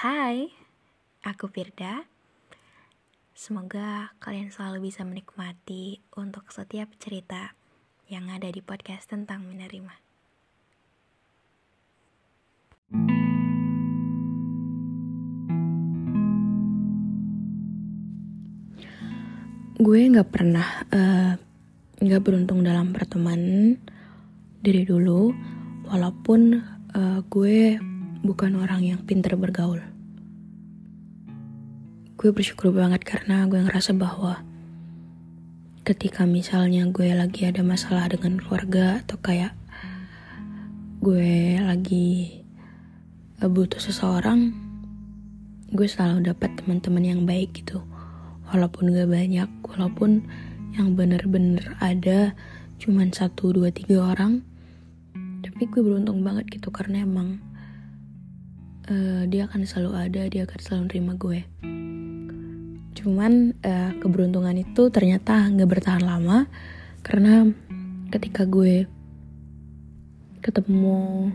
Hai, aku Firda. Semoga kalian selalu bisa menikmati untuk setiap cerita yang ada di podcast tentang menerima. Gue nggak pernah eh, nggak beruntung dalam pertemanan dari dulu, walaupun eh, gue bukan orang yang pintar bergaul. Gue bersyukur banget karena gue ngerasa bahwa ketika misalnya gue lagi ada masalah dengan keluarga atau kayak gue lagi butuh seseorang, gue selalu dapat teman-teman yang baik gitu. Walaupun gak banyak, walaupun yang bener-bener ada cuman satu, dua, tiga orang, tapi gue beruntung banget gitu karena emang uh, dia akan selalu ada, dia akan selalu nerima gue. Cuman uh, keberuntungan itu ternyata nggak bertahan lama karena ketika gue ketemu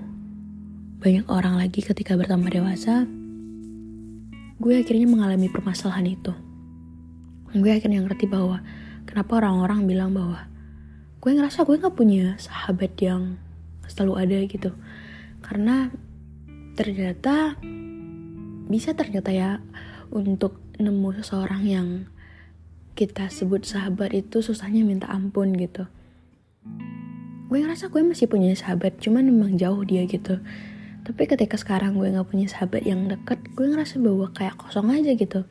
banyak orang lagi ketika bertambah dewasa, gue akhirnya mengalami permasalahan itu gue akhirnya ngerti bahwa kenapa orang-orang bilang bahwa gue ngerasa gue nggak punya sahabat yang selalu ada gitu karena ternyata bisa ternyata ya untuk nemu seseorang yang kita sebut sahabat itu susahnya minta ampun gitu. Gue ngerasa gue masih punya sahabat cuman memang jauh dia gitu. Tapi ketika sekarang gue nggak punya sahabat yang deket gue ngerasa bahwa kayak kosong aja gitu.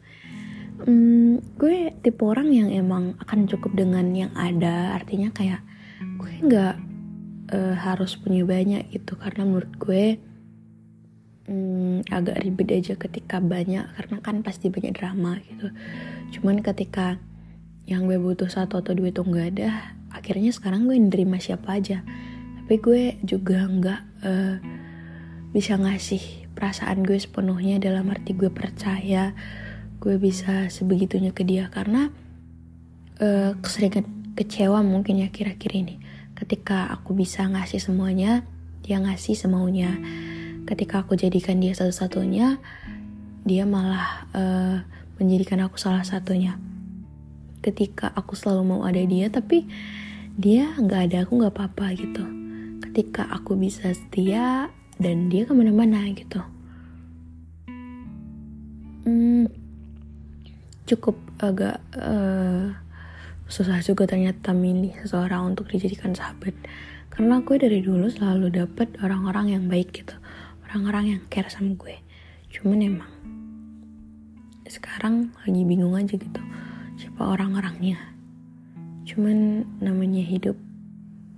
Hmm, gue tipe orang yang emang akan cukup dengan yang ada artinya kayak gue nggak uh, harus punya banyak gitu. Karena menurut gue hmm, agak ribet aja ketika banyak karena kan pasti banyak drama gitu. Cuman ketika yang gue butuh satu atau dua itu nggak ada akhirnya sekarang gue nerima siapa aja. Tapi gue juga nggak uh, bisa ngasih perasaan gue sepenuhnya dalam arti gue percaya gue bisa sebegitunya ke dia. Karena uh, keseringan kecewa mungkin ya kira-kira ini. Ketika aku bisa ngasih semuanya dia ngasih semaunya ketika aku jadikan dia satu-satunya dia malah uh, menjadikan aku salah satunya. Ketika aku selalu mau ada dia tapi dia nggak ada aku nggak apa-apa gitu. Ketika aku bisa setia dan dia ke mana-mana gitu. Hmm, cukup agak uh, susah juga ternyata milih seseorang untuk dijadikan sahabat. Karena gue dari dulu selalu dapet orang-orang yang baik gitu orang-orang yang care sama gue. Cuman emang sekarang lagi bingung aja gitu siapa orang-orangnya. Cuman namanya hidup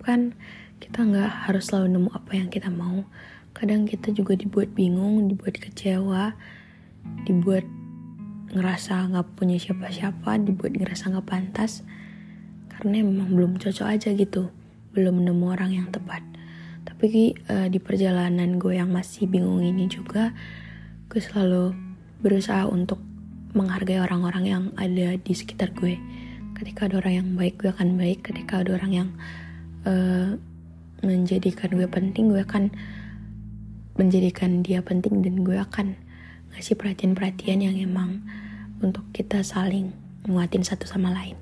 kan kita nggak harus selalu nemu apa yang kita mau. Kadang kita juga dibuat bingung dibuat kecewa dibuat ngerasa nggak punya siapa-siapa dibuat ngerasa nggak pantas. Karena memang belum cocok aja gitu belum nemu orang yang tepat tapi uh, di perjalanan gue yang masih bingung ini juga gue selalu berusaha untuk menghargai orang-orang yang ada di sekitar gue ketika ada orang yang baik gue akan baik ketika ada orang yang uh, menjadikan gue penting gue akan menjadikan dia penting dan gue akan ngasih perhatian-perhatian yang emang untuk kita saling nguatin satu sama lain.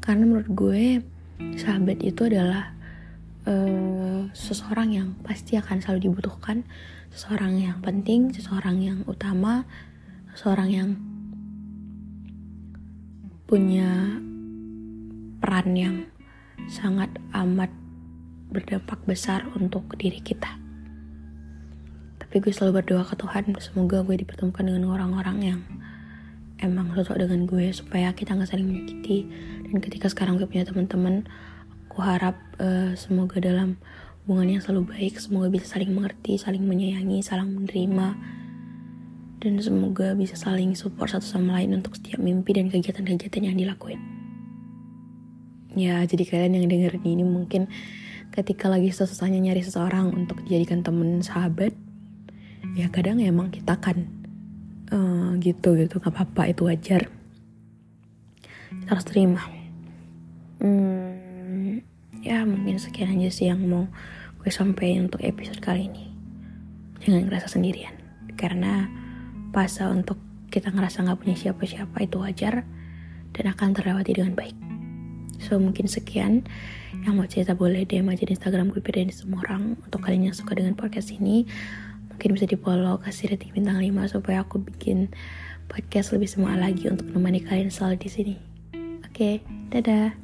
Karena menurut gue sahabat itu adalah uh, seseorang yang pasti akan selalu dibutuhkan, seseorang yang penting, seseorang yang utama, seseorang yang punya peran yang sangat amat berdampak besar untuk diri kita. Tapi gue selalu berdoa ke Tuhan semoga gue dipertemukan dengan orang-orang yang emang cocok dengan gue supaya kita nggak saling menyakiti. Dan ketika sekarang gue punya teman-teman aku harap uh, semoga dalam hubungan yang selalu baik semoga bisa saling mengerti saling menyayangi saling menerima dan semoga bisa saling support satu sama lain untuk setiap mimpi dan kegiatan-kegiatan yang dilakuin. Ya, jadi kalian yang dengerin ini mungkin ketika lagi susah-susahnya nyari seseorang untuk dijadikan temen sahabat, ya kadang emang kita kan uh, gitu gitu nggak apa-apa itu wajar. Kita harus terima. Hmm, ya mungkin sekian aja sih yang mau gue sampaikan untuk episode kali ini. Jangan ngerasa sendirian, karena fase untuk kita ngerasa nggak punya siapa-siapa itu wajar dan akan terlewati dengan baik. So mungkin sekian yang mau cerita boleh DM aja di Instagram gue di semua orang untuk kalian yang suka dengan podcast ini mungkin bisa di follow kasih rating bintang 5 supaya aku bikin podcast lebih semangat lagi untuk menemani kalian selalu di sini. Oke, okay, dadah.